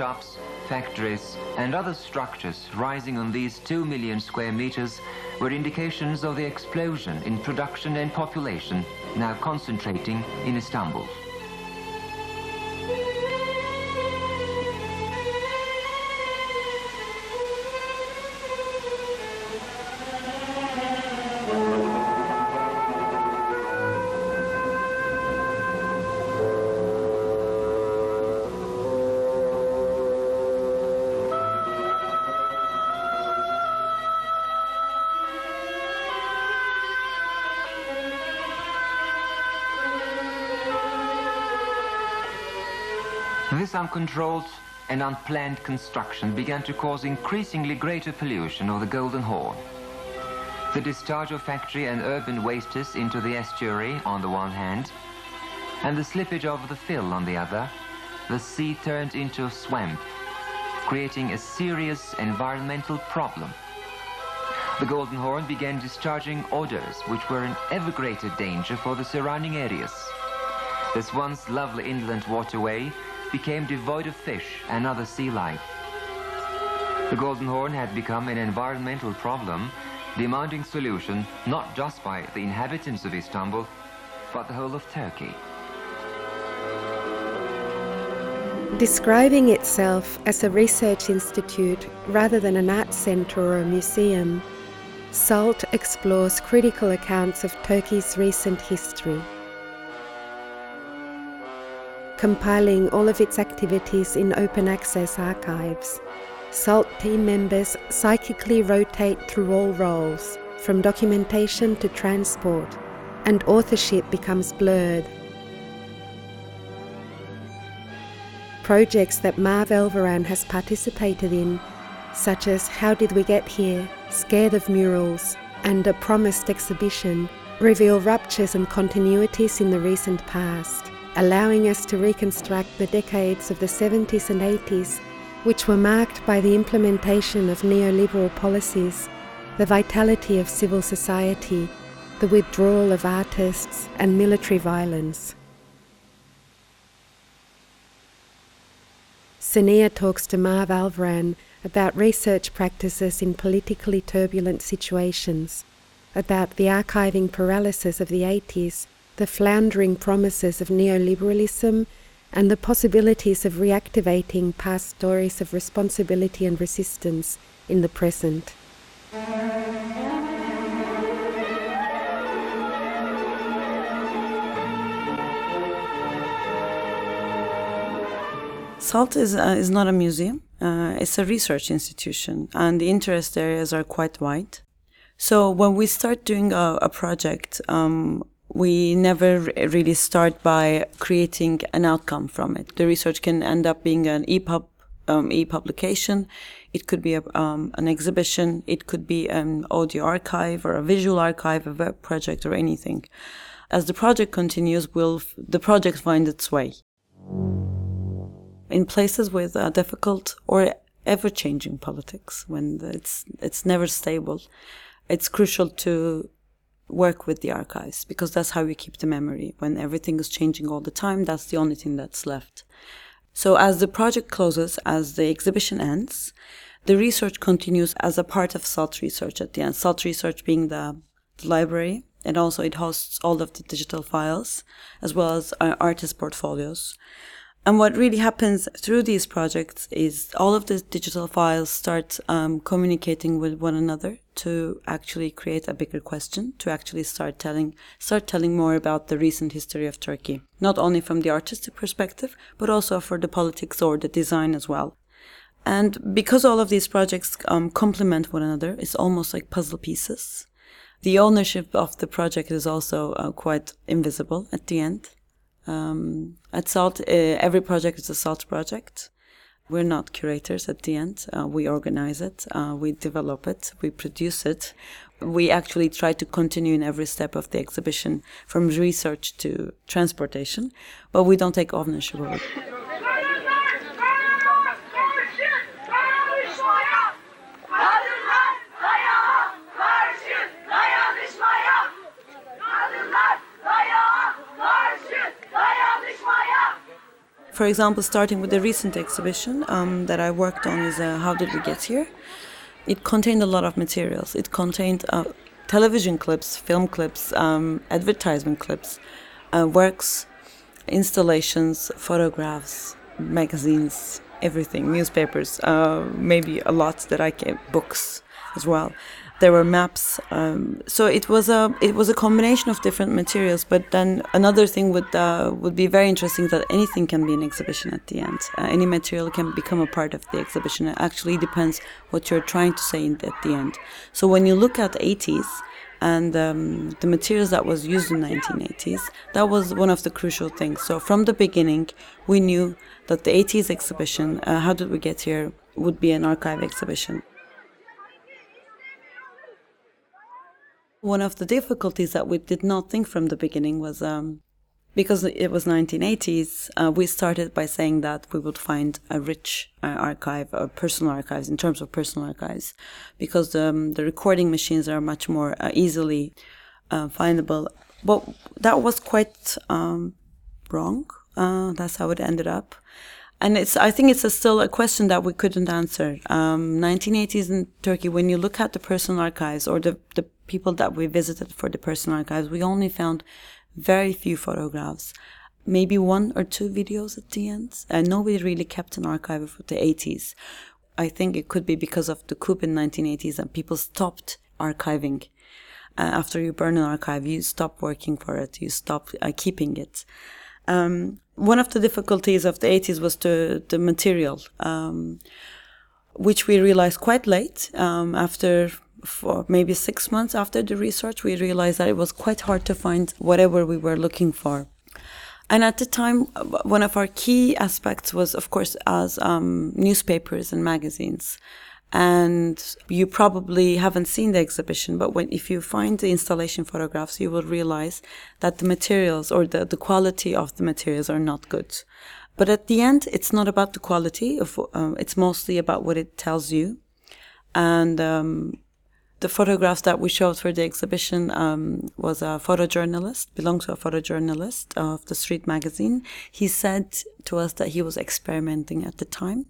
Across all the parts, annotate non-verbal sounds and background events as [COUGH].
shops, factories, and other structures rising on these 2 million square meters were indications of the explosion in production and population now concentrating in Istanbul. Uncontrolled and unplanned construction began to cause increasingly greater pollution of the Golden Horn. The discharge of factory and urban wastes into the estuary on the one hand, and the slippage of the fill on the other, the sea turned into a swamp, creating a serious environmental problem. The Golden Horn began discharging odors which were an ever greater danger for the surrounding areas. This once lovely inland waterway became devoid of fish and other sea life. The Golden Horn had become an environmental problem demanding solution not just by the inhabitants of Istanbul, but the whole of Turkey. Describing itself as a research institute rather than an art centre or a museum, SALT explores critical accounts of Turkey's recent history compiling all of its activities in open access archives. SALT team members psychically rotate through all roles, from documentation to transport, and authorship becomes blurred. Projects that Merve Elveren has participated in, such as How Did We Get Here, Scared of Murals, and A Promised Exhibition, reveal ruptures and continuities in the recent past allowing us to reconstruct the decades of the 70s and 80s, which were marked by the implementation of neoliberal policies, the vitality of civil society, the withdrawal of artists, and military violence. Sonia talks to Merve Elveren about research practices in politically turbulent situations, about the archiving paralysis of the 80s the floundering promises of neoliberalism, and the possibilities of reactivating past stories of responsibility and resistance in the present. SALT is, uh, is not a museum, uh, it's a research institution, and the interest areas are quite wide. So when we start doing a, a project, um, we never really start by creating an outcome from it. The research can end up being an EPUB, um, e-publication. It could be a, um, an exhibition. It could be an audio archive or a visual archive, a web project or anything. As the project continues, will the project find its way. In places with uh, difficult or ever-changing politics, when it's it's never stable, it's crucial to work with the archives because that's how we keep the memory. When everything is changing all the time, that's the only thing that's left. So as the project closes, as the exhibition ends, the research continues as a part of SALT research at the end. SALT research being the, the library, and also it hosts all of the digital files as well as artist portfolios. And what really happens through these projects is all of the digital files start um, communicating with one another to actually create a bigger question, to actually start telling, start telling more about the recent history of Turkey, not only from the artistic perspective, but also for the politics or the design as well. And because all of these projects um, complement one another, it's almost like puzzle pieces. The ownership of the project is also uh, quite invisible at the end. Um, at SALT, uh, every project is a SALT project. We're not curators at the end. Uh, we organize it, uh, we develop it, we produce it. We actually try to continue in every step of the exhibition from research to transportation, but we don't take ownership of it. For example, starting with the recent exhibition um, that I worked on is uh, How Did We Get Here? It contained a lot of materials. It contained uh, television clips, film clips, um, advertisement clips, uh, works, installations, photographs, magazines, everything, newspapers, uh, maybe a lot that I can, books as well there were maps. Um, so it was a it was a combination of different materials. But then another thing would uh, would be very interesting that anything can be an exhibition at the end. Uh, any material can become a part of the exhibition. It actually depends what you're trying to say at the end. So when you look at 80s and um, the materials that was used in 1980s, that was one of the crucial things. So from the beginning, we knew that the 80s exhibition, uh, how did we get here, would be an archive exhibition. One of the difficulties that we did not think from the beginning was um, because it was 1980s, uh, we started by saying that we would find a rich uh, archive, or personal archives, in terms of personal archives, because um, the recording machines are much more uh, easily uh, findable. But that was quite um, wrong. Uh, that's how it ended up and it's I think it's a still a question that we couldn't answer. Um, 1980s in Turkey, when you look at the personal archives or the, the people that we visited for the personal archives, we only found very few photographs, maybe one or two videos at the end. And nobody really kept an archive of the 80s. I think it could be because of the coup in 1980s and people stopped archiving. Uh, after you burn an archive, you stop working for it, you stop uh, keeping it. Um, one of the difficulties of the 80s was the, the material, um, which we realized quite late um, after for maybe six months after the research, we realized that it was quite hard to find whatever we were looking for. And at the time, one of our key aspects was, of course, as um, newspapers and magazines. And you probably haven't seen the exhibition, but when, if you find the installation photographs, you will realize that the materials or the, the quality of the materials are not good. But at the end, it's not about the quality of, um, it's mostly about what it tells you. And, um, the photographs that we showed for the exhibition um, was a photojournalist, belonged to a photojournalist of the Street magazine. He said to us that he was experimenting at the time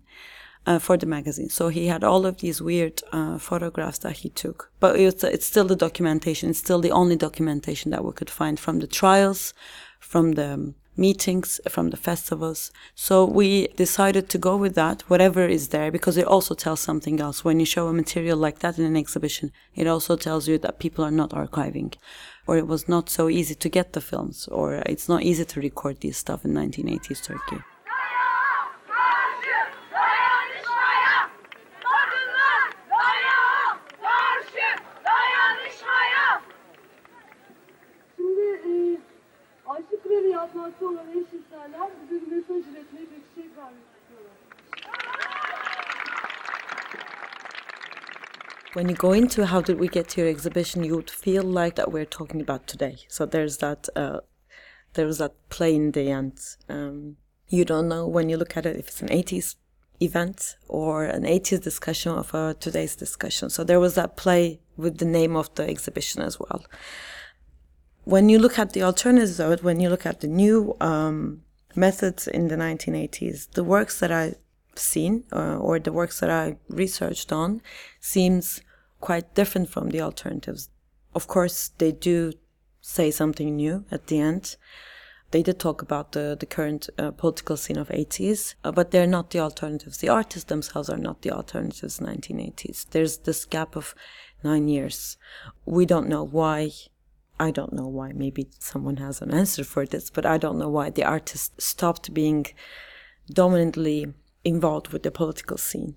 uh, for the magazine. So he had all of these weird uh, photographs that he took. But it's, it's still the documentation, it's still the only documentation that we could find from the trials, from the um, meetings from the festivals. So we decided to go with that, whatever is there, because it also tells something else. When you show a material like that in an exhibition, it also tells you that people are not archiving, or it was not so easy to get the films, or it's not easy to record this stuff in 1980s Turkey. When you go into how did we get to your exhibition, you would feel like that we're talking about today. So there's that uh, there's that play in the end. Um, you don't know when you look at it if it's an 80s event or an 80s discussion of a today's discussion. So there was that play with the name of the exhibition as well when you look at the alternatives when you look at the new um, methods in the 1980s, the works that I've seen uh, or the works that I researched on seems quite different from the alternatives. Of course, they do say something new at the end. They did talk about the, the current uh, political scene of 80s, uh, but they're not the alternatives. The artists themselves are not the alternatives 1980s. There's this gap of nine years. We don't know why I don't know why. Maybe someone has an answer for this, but I don't know why the artists stopped being dominantly involved with the political scene.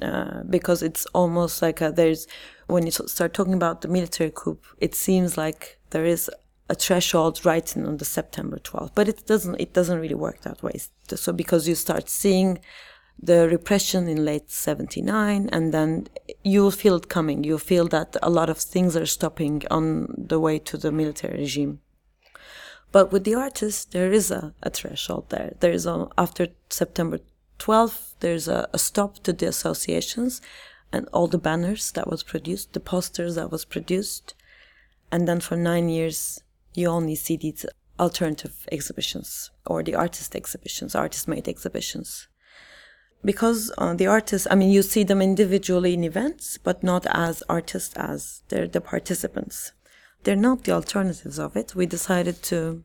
Uh, because it's almost like a, there's when you start talking about the military coup, it seems like there is a threshold right on the September 12th, but it doesn't. It doesn't really work that way. So because you start seeing the repression in late 79 and then you'll feel it coming you feel that a lot of things are stopping on the way to the military regime but with the artists there is a, a threshold there there is a, after september 12th there's a, a stop to the associations and all the banners that was produced the posters that was produced and then for nine years you only see these alternative exhibitions or the artist exhibitions, artist made exhibitions. Because uh, the artists, I mean, you see them individually in events, but not as artists as they're the participants. They're not the alternatives of it. We decided to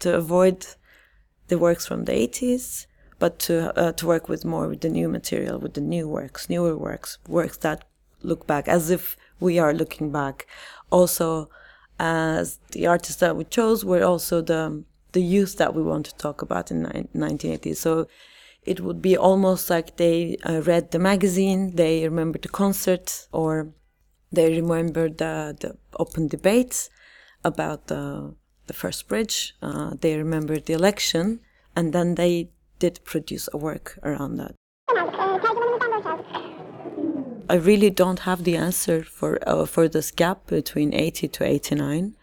to avoid the works from the 80s, but to uh, to work with more with the new material, with the new works, newer works, works that look back as if we are looking back. Also, as the artists that we chose were also the the youth that we want to talk about in 1980s. So it would be almost like they uh, read the magazine, they remember the concert, or they remember the, the open debates about the the first bridge. Uh, they remember the election, and then they did produce a work around that. I really don't have the answer for uh, for this gap between 80 to 89.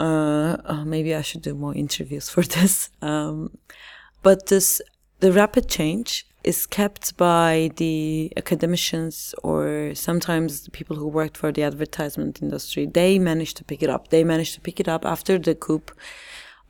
Uh, uh, maybe I should do more interviews [LAUGHS] for this. Um, but this the rapid change is kept by the academicians or sometimes the people who worked for the advertisement industry. They managed to pick it up. They managed to pick it up after the coup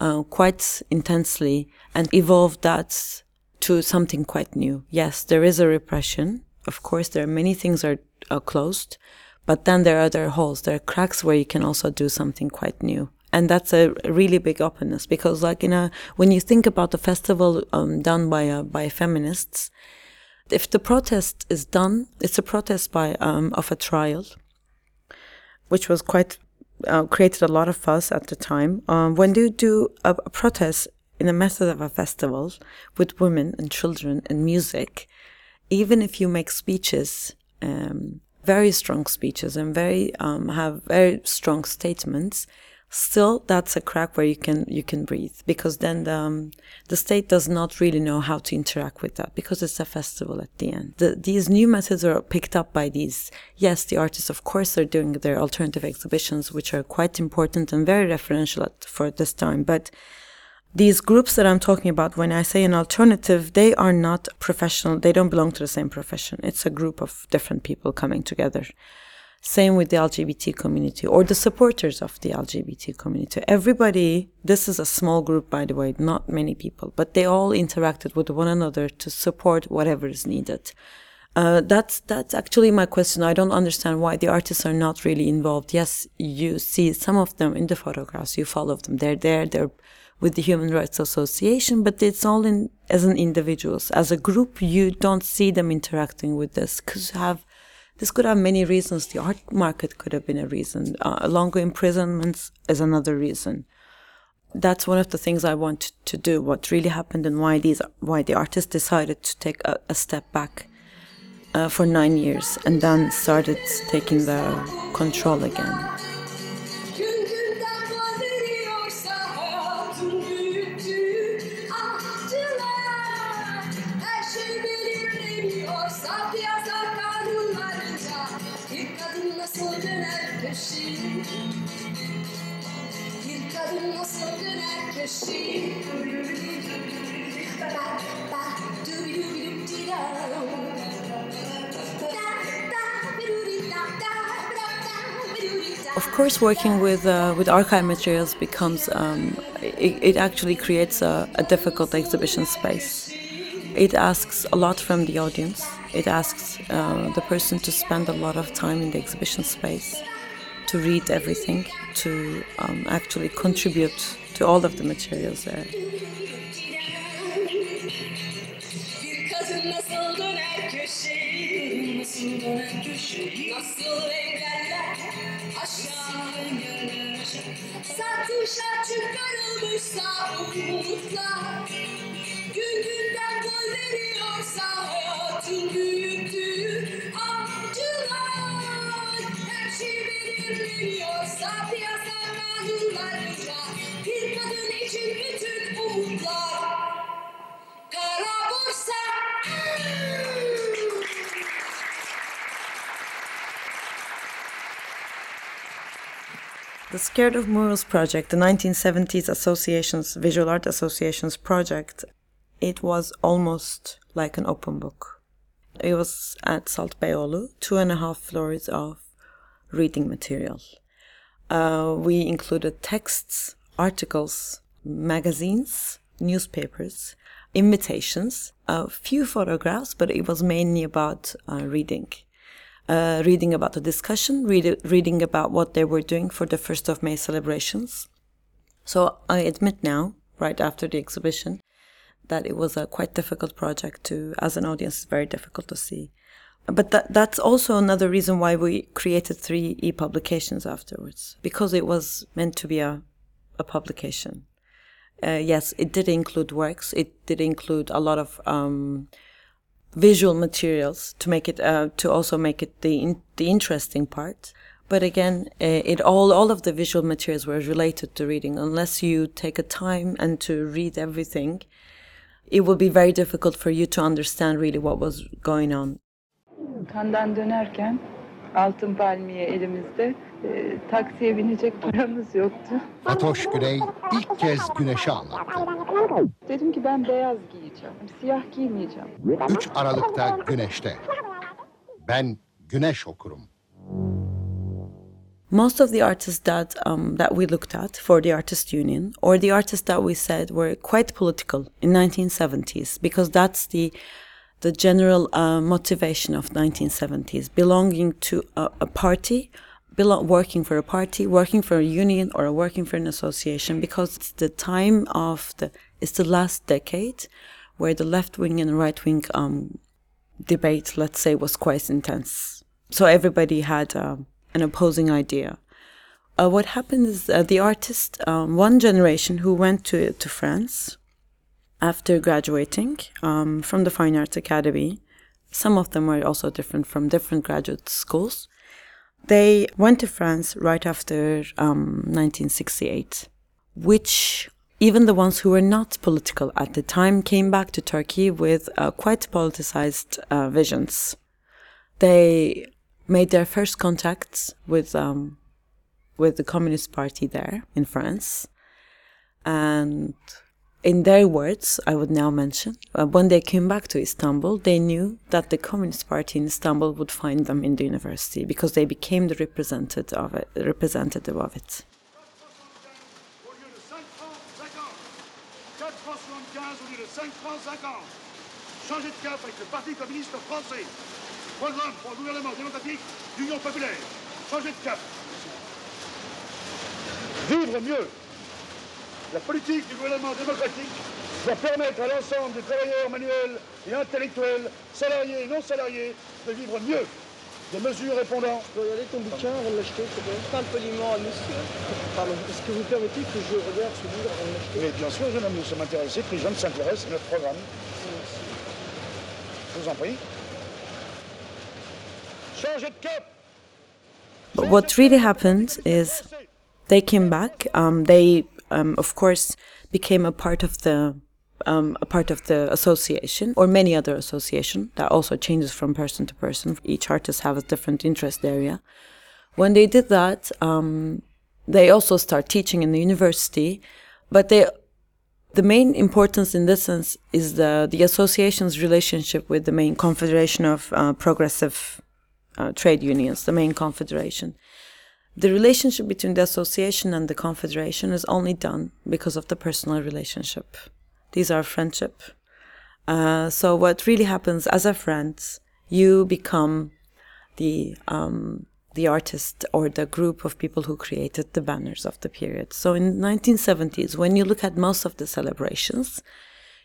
uh, quite intensely and evolved that to something quite new. Yes, there is a repression of course, there are many things are, are closed, but then there are other holes, there are cracks where you can also do something quite new. And that's a really big openness because, like, in a, when you think about the festival um, done by uh, by feminists, if the protest is done, it's a protest by um, of a trial, which was quite uh, created a lot of fuss at the time. Um, when you do a, a, protest in the method of a festival with women and children and music, even if you make speeches, um, very strong speeches and very um, have very strong statements, still that's a crack where you can you can breathe because then the, um, the state does not really know how to interact with that because it's a festival at the end. The, these new methods are picked up by these. Yes, the artists, of course, are doing their alternative exhibitions, which are quite important and very referential at, for this time, but these groups that I'm talking about, when I say an alternative, they are not professional. They don't belong to the same profession. It's a group of different people coming together. Same with the LGBT community or the supporters of the LGBT community. Everybody, this is a small group, by the way, not many people, but they all interacted with one another to support whatever is needed. Uh, that's that's actually my question. I don't understand why the artists are not really involved. Yes, you see some of them in the photographs. You follow them. They're there. They're with the Human Rights Association, but it's all in as an individuals. As a group, you don't see them interacting with this because you have this could have many reasons. The art market could have been a reason. Uh, longer imprisonments is another reason. That's one of the things I want to do. What really happened and why these why the artists decided to take a, a step back uh, for nine years and then started taking the control again. Course, working with uh, with archive materials becomes um, it, it, actually creates a, a difficult exhibition space. It asks a lot from the audience. It asks uh, the person to spend a lot of time in the exhibition space, to read everything, to um, actually contribute to all of the materials there. Satisha çıkarılmış sarhoşlukla The Scared of Murals project, the 1970s Association's Visual Art Association's project, it was almost like an open book. It was at Salt Beyoğlu, two and a half floors of reading material. Uh, we included texts articles, magazines, newspapers, invitations, a few photographs, but it was mainly about uh, reading. Uh, reading about the discussion, read, reading about what they were doing for the 1st of May celebrations. So I admit now, right after the exhibition, that it was a quite difficult project to, as an audience, it's very difficult to see. But that, that's also another reason why we created three e-publications afterwards, because it was meant to be a, a publication. Uh, yes, it did include works. It did include a lot of um, visual materials to make it uh, to also make it the in, the interesting part. But again, uh, it all all of the visual materials were related to reading. Unless you take a time and to read everything, it will be very difficult for you to understand really what was going on. Kandan dönerken altın palmiye elimizde e, taksiye binecek paramız yoktu. Fatoş Güney ilk kez güneşi anlattı. Dedim ki ben beyaz giyeceğim, siyah giymeyeceğim. 3 Aralık'ta Güneş'te. Ben güneş okurum. most of the artists that um, that we looked at for the artist union or the artists that we said were quite political in 1970s because that's the the general uh, motivation of 1970s belonging to a, a party working for a party working for a union or working for an association because it's the time of the it's the last decade where the left wing and right wing um, debate let's say was quite intense so everybody had um, an opposing idea. Uh, what happened is uh, the artist, um, one generation who went to, to France after graduating um, from the Fine Arts Academy, some of them were also different from different graduate schools. They went to France right after um, 1968, which even the ones who were not political at the time came back to Turkey with uh, quite politicized uh, visions. They made their first contacts with um, with the Communist Party there in France, and in their words, I would now mention, uh, when they came back to Istanbul, they knew that the Communist Party in Istanbul would find them in the university because they became the representative of it. Representative of it. au lieu de 5 francs 50. 4 francs 75 au lieu de 5 francs 50. Changez de cap avec le Parti communiste français. Programme pour le gouvernement démocratique d'Union populaire. Changez de cap. Vivre mieux. La politique du gouvernement démocratique doit permettre à l'ensemble des travailleurs manuels et intellectuels, salariés et non salariés, de vivre mieux. Des mesures répondant Je peux regarder ton bouquin avant de l'acheter, s'il te plaît Parle poliment à monsieur. Pardon, est-ce que vous permettez que je regarde ce livre avant de l'acheter? Mais bien sûr, jeune homme, nous sommes intéressés. Jeune s'intéresse, c'est notre programme. Je vous en prie. Changez de cap But what really happened is they came back. Um, they, um, of course, became a part of the um, a part of the association or many other association that also changes from person to person. Each artist has a different interest area. When they did that, um, they also start teaching in the university, but they the main importance in this sense is the the association's relationship with the main confederation of uh, progressive uh, trade unions, the main confederation. The relationship between the association and the confederation is only done because of the personal relationship. These are friendship. Uh, so what really happens as a friend, you become the um, the artist or the group of people who created the banners of the period. So in 1970s, when you look at most of the celebrations,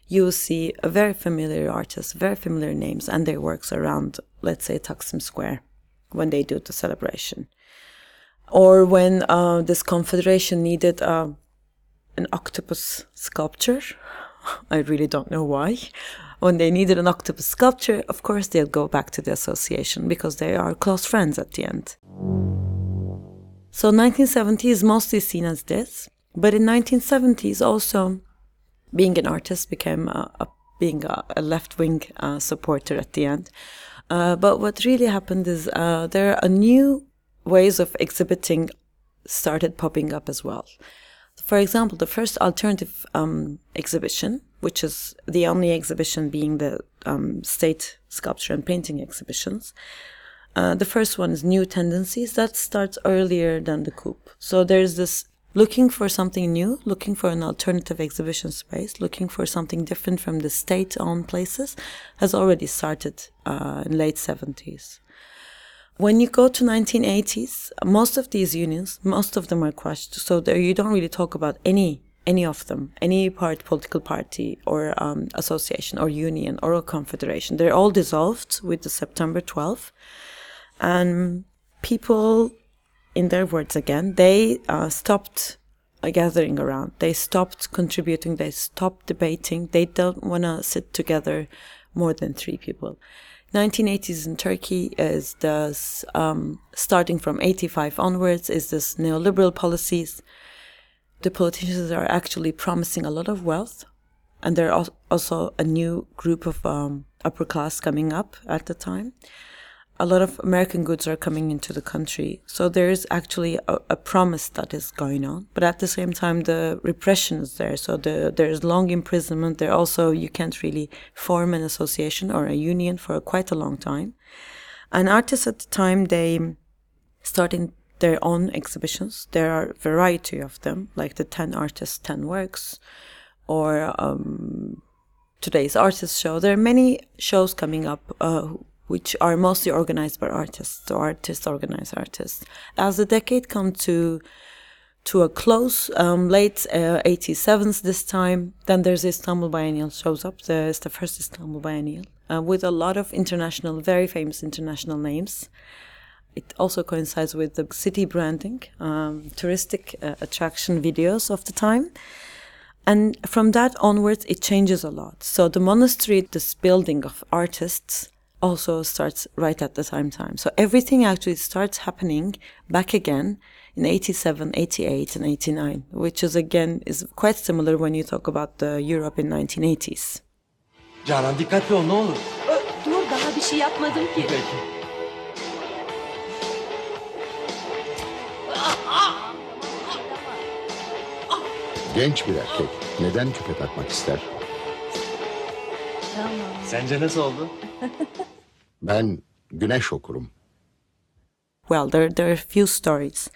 you will see a very familiar artist, very familiar names, and their works around, let's say, Taksim Square, when they do the celebration, or when uh, this confederation needed uh, an octopus sculpture. [LAUGHS] I really don't know why. When they needed an octopus sculpture, of course they'll go back to the association because they are close friends at the end. So 1970 is mostly seen as this, but in 1970s also being an artist became a, a being a, a left-wing uh, supporter at the end. Uh, but what really happened is uh, there are a new ways of exhibiting started popping up as well. For example, the first alternative um, exhibition, which is the only exhibition being the um, state sculpture and painting exhibitions, uh, the first one is New Tendencies. That starts earlier than the coup. So there's this looking for something new, looking for an alternative exhibition space, looking for something different from the state-owned places, has already started uh, in late 70s. When you go to 1980s, most of these unions, most of them are crushed. So there, you don't really talk about any any of them, any part, political party or um, association or union or confederation. They're all dissolved with the September 12th. And people, in their words again, they uh, stopped uh, gathering around. They stopped contributing. They stopped debating. They don't want to sit together more than three people. 1980s in Turkey is this, um, starting from 85 onwards, is this neoliberal policies the politicians are actually promising a lot of wealth, and there are also a new group of um, upper class coming up at the time. A lot of American goods are coming into the country, so there is actually a, a promise that is going on. But at the same time, the repression is there. So the, there is long imprisonment. There also you can't really form an association or a union for quite a long time. And artists at the time they starting their own exhibitions. There are variety of them, like the 10 artists, 10 works, or um, today's artist show. There are many shows coming up uh, which are mostly organized by artists, so artists organize artists. As the decade comes to to a close, um, late uh, 87s this time, then there's Istanbul Biennial shows up. There's the first Istanbul Biennial uh, with a lot of international, very famous international names. It also coincides with the city branding, um, touristic uh, attraction videos of the time. And from that onwards, it changes a lot. So the monastery, this building of artists, also starts right at the same time. So everything actually starts happening back again in 87, 88, and 89, which is again is quite similar when you talk about the Europe in 1980s. Canan dikkatli ol ne olur. Dur daha bir şey yapmadım ki. Peki. Genç bir erkek neden küpe takmak ister? Sence nasıl oldu? [LAUGHS] Ben güneş okurum. well, there there are a few stories.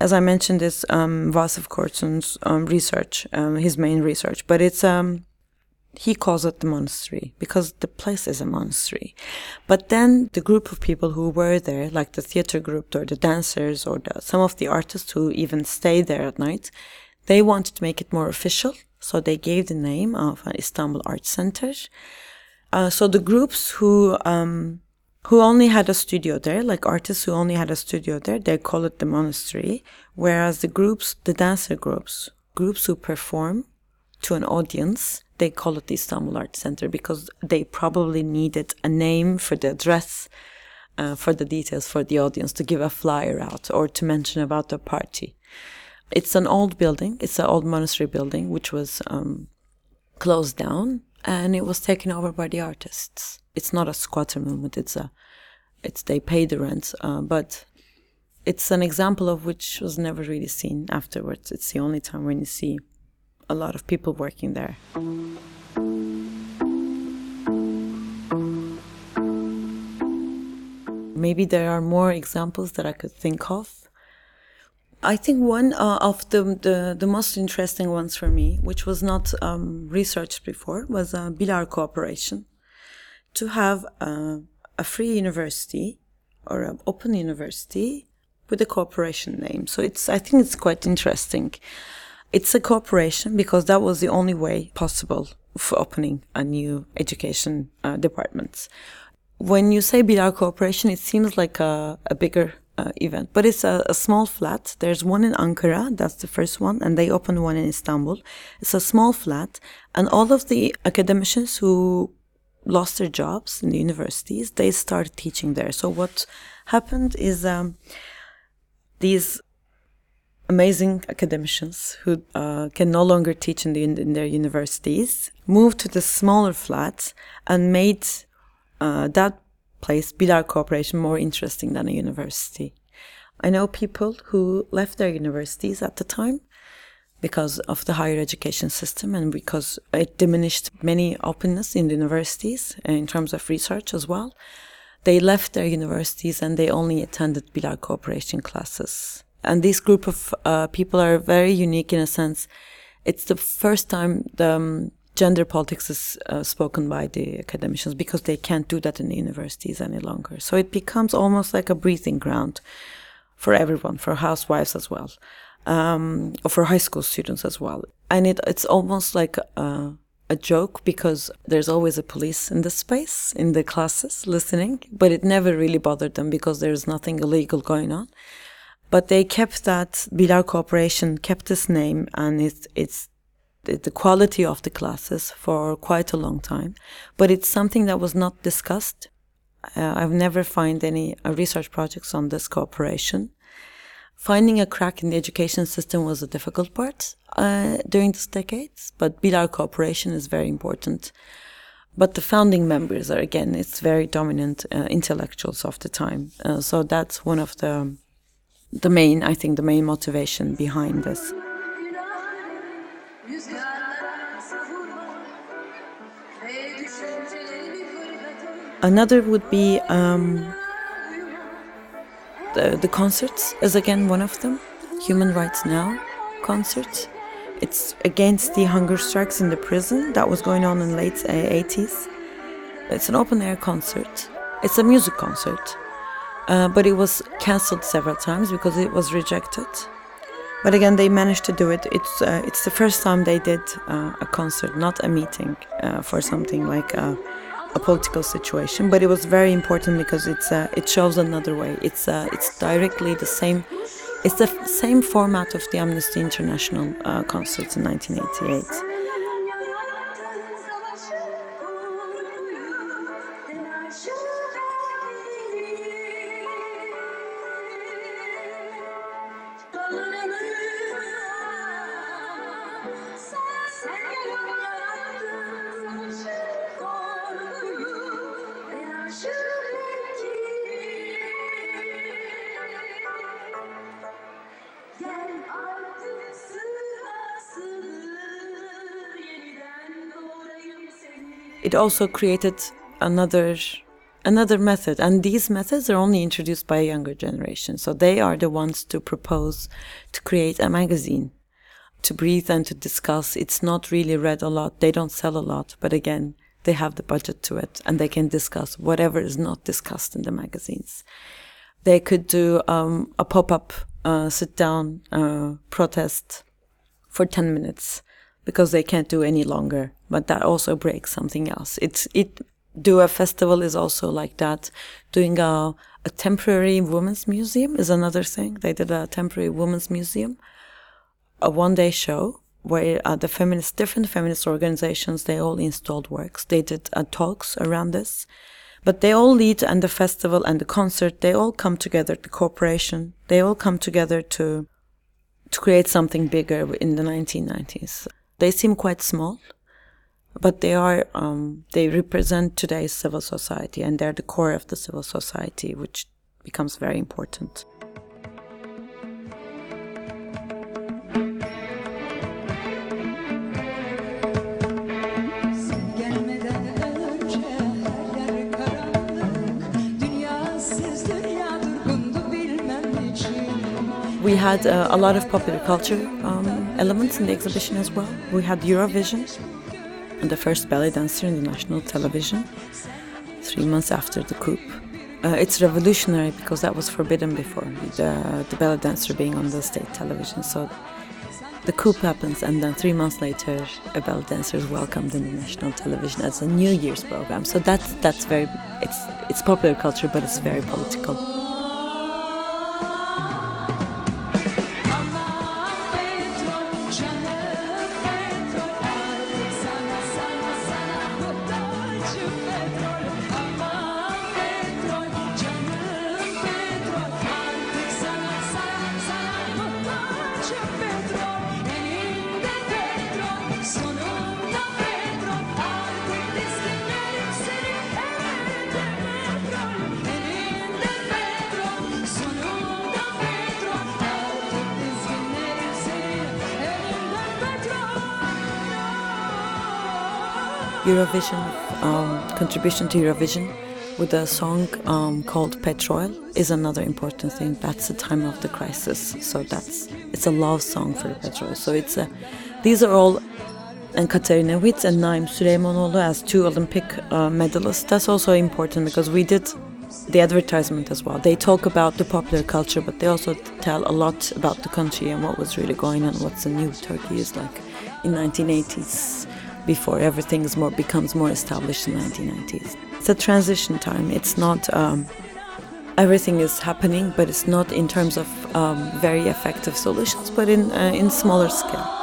As I mentioned, it's um, Vasif Kortun's um, research, um, his main research, but it's um, he calls it the monastery because the place is a monastery. But then the group of people who were there, like the theater group or the dancers or the, some of the artists who even stayed there at night, they wanted to make it more official, so they gave the name of Istanbul Art Center. Uh, so the groups who um, who only had a studio there, like artists who only had a studio there, they call it the monastery. Whereas the groups, the dancer groups, groups who perform to an audience, they call it the Istanbul Art Center because they probably needed a name for the address, uh, for the details for the audience to give a flyer out or to mention about the party. It's an old building. It's an old monastery building which was um, closed down and it was taken over by the artists. It's not a squatter movement. It's a, it's they pay the rent, uh, but it's an example of which was never really seen afterwards. It's the only time when you see a lot of people working there. Maybe there are more examples that I could think of. I think one uh, of the, the, the most interesting ones for me, which was not um, researched before, was uh, Bilar Cooperation. To have uh, a free university or an open university with a cooperation name. So it's I think it's quite interesting. It's a cooperation because that was the only way possible for opening a new education uh, department. When you say Bilar Cooperation, it seems like a, a bigger uh, event, but it's a, a, small flat. There's one in Ankara, that's the first one, and they opened one in Istanbul. It's a small flat, and all of the academicians who lost their jobs in the universities, they started teaching there. So what happened is um, these amazing academicians who uh, can no longer teach in, the, in their universities moved to the smaller flats and made uh, that place, Bilar Cooperation, more interesting than a university. I know people who left their universities at the time because of the higher education system and because it diminished many openness in the universities in terms of research as well. They left their universities and they only attended Bilar Cooperation classes And this group of uh, people are very unique in a sense. It's the first time the um, gender politics is uh, spoken by the academicians because they can't do that in the universities any longer. So it becomes almost like a breathing ground for everyone, for housewives as well, um, or for high school students as well. And it, it's almost like a, a joke because there's always a police in the space, in the classes, listening, but it never really bothered them because there's nothing illegal going on. But they kept that, Bilar Cooperation kept this name and it's, it's the, quality of the classes for quite a long time. But it's something that was not discussed. Uh, I've never found any uh, research projects on this cooperation. Finding a crack in the education system was a difficult part uh, during these decades, but Bilar cooperation is very important. But the founding members are again, it's very dominant uh, intellectuals of the time. Uh, so that's one of the the main, I think, the main motivation behind this. Another would be um, the, the concerts, is again one of them. Human Rights Now concert. It's against the hunger strikes in the prison that was going on in late 80s. It's an open air concert. It's a music concert. Uh, but it was cancelled several times because it was rejected. But again, they managed to do it. It's uh, it's the first time they did uh, a concert, not a meeting, uh, for something like a, a, political situation. But it was very important because it's uh, it shows another way. It's uh, it's directly the same. It's the same format of the Amnesty International concerts in 1988. It also created another another method. And these methods are only introduced by a younger generation. So they are the ones to propose to create a magazine to breathe and to discuss. It's not really read a lot. They don't sell a lot but again they have the budget to it and they can discuss whatever is not discussed in the magazines. They could do um, a pop-up uh, sit down uh, protest for 10 minutes because they can't do any longer. But that also breaks something else. It's it do a festival is also like that. Doing a a temporary women's museum is another thing. They did a temporary women's museum, a one day show where uh, the feminist different feminist organizations they all installed works. They did uh, talks around this. But they all lead and the festival and the concert, they all come together, the corporation, they all come together to to create something bigger in the 1990s. They seem quite small, but they are um, they represent today's civil society, and they're the core of the civil society, which becomes very important. We had uh, a lot of popular culture um, elements in the exhibition as well. We had Eurovision and the first ballet dancer in the national television three months after the coup. Uh, it's revolutionary because that was forbidden before, the, the ballet dancer being on the state television. So the coup happens, and then three months later, a ballet dancer is welcomed in the national television as a New Year's program. So that's that's very it's it's popular culture, but it's very political. Eurovision, um, contribution to Eurovision. with a song um, called Petrol is another important thing. That's the time of the crisis, so that's it's a love song for petrol. So it's a these are all and Katarina Witt and Naim Süleymanoğlu as two Olympic uh, medalists. That's also important because we did the advertisement as well. They talk about the popular culture, but they also tell a lot about the country and what was really going on, what the new Turkey is like in 1980s before everything is more becomes more established in the 1990s. It's a transition time. It's not um, everything is happening, but it's not in terms of um, very effective solutions, but in uh, in smaller scale.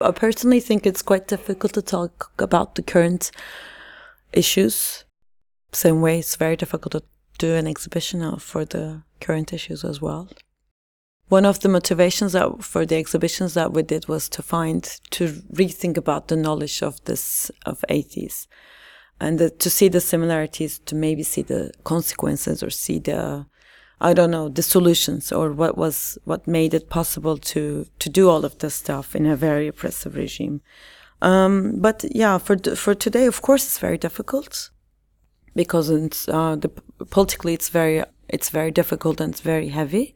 I personally think it's quite difficult to talk about the current issues. Same way, it's very difficult to do an exhibition for the current issues as well. One of the motivations that, for the exhibitions that we did was to find to rethink about the knowledge of this of 80s, and the, to see the similarities, to maybe see the consequences or see the I don't know the solutions or what was what made it possible to to do all of this stuff in a very oppressive regime. Um, but yeah, for for today, of course, it's very difficult because it's uh, the, politically it's very it's very difficult and it's very heavy.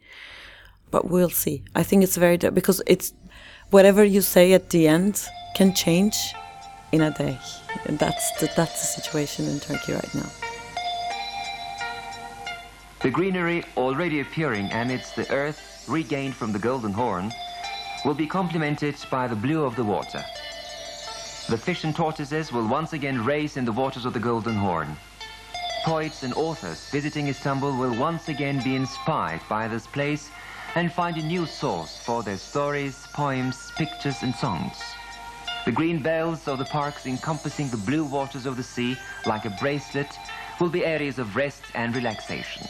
But we'll see. I think it's very because it's whatever you say at the end can change in a day. And that's the, that's the situation in Turkey right now. The greenery already appearing amidst the earth regained from the Golden Horn will be complemented by the blue of the water. The fish and tortoises will once again race in the waters of the Golden Horn. Poets and authors visiting Istanbul will once again be inspired by this place and find a new source for their stories, poems, pictures and songs. The green bells of the parks encompassing the blue waters of the sea like a bracelet will be areas of rest and relaxation.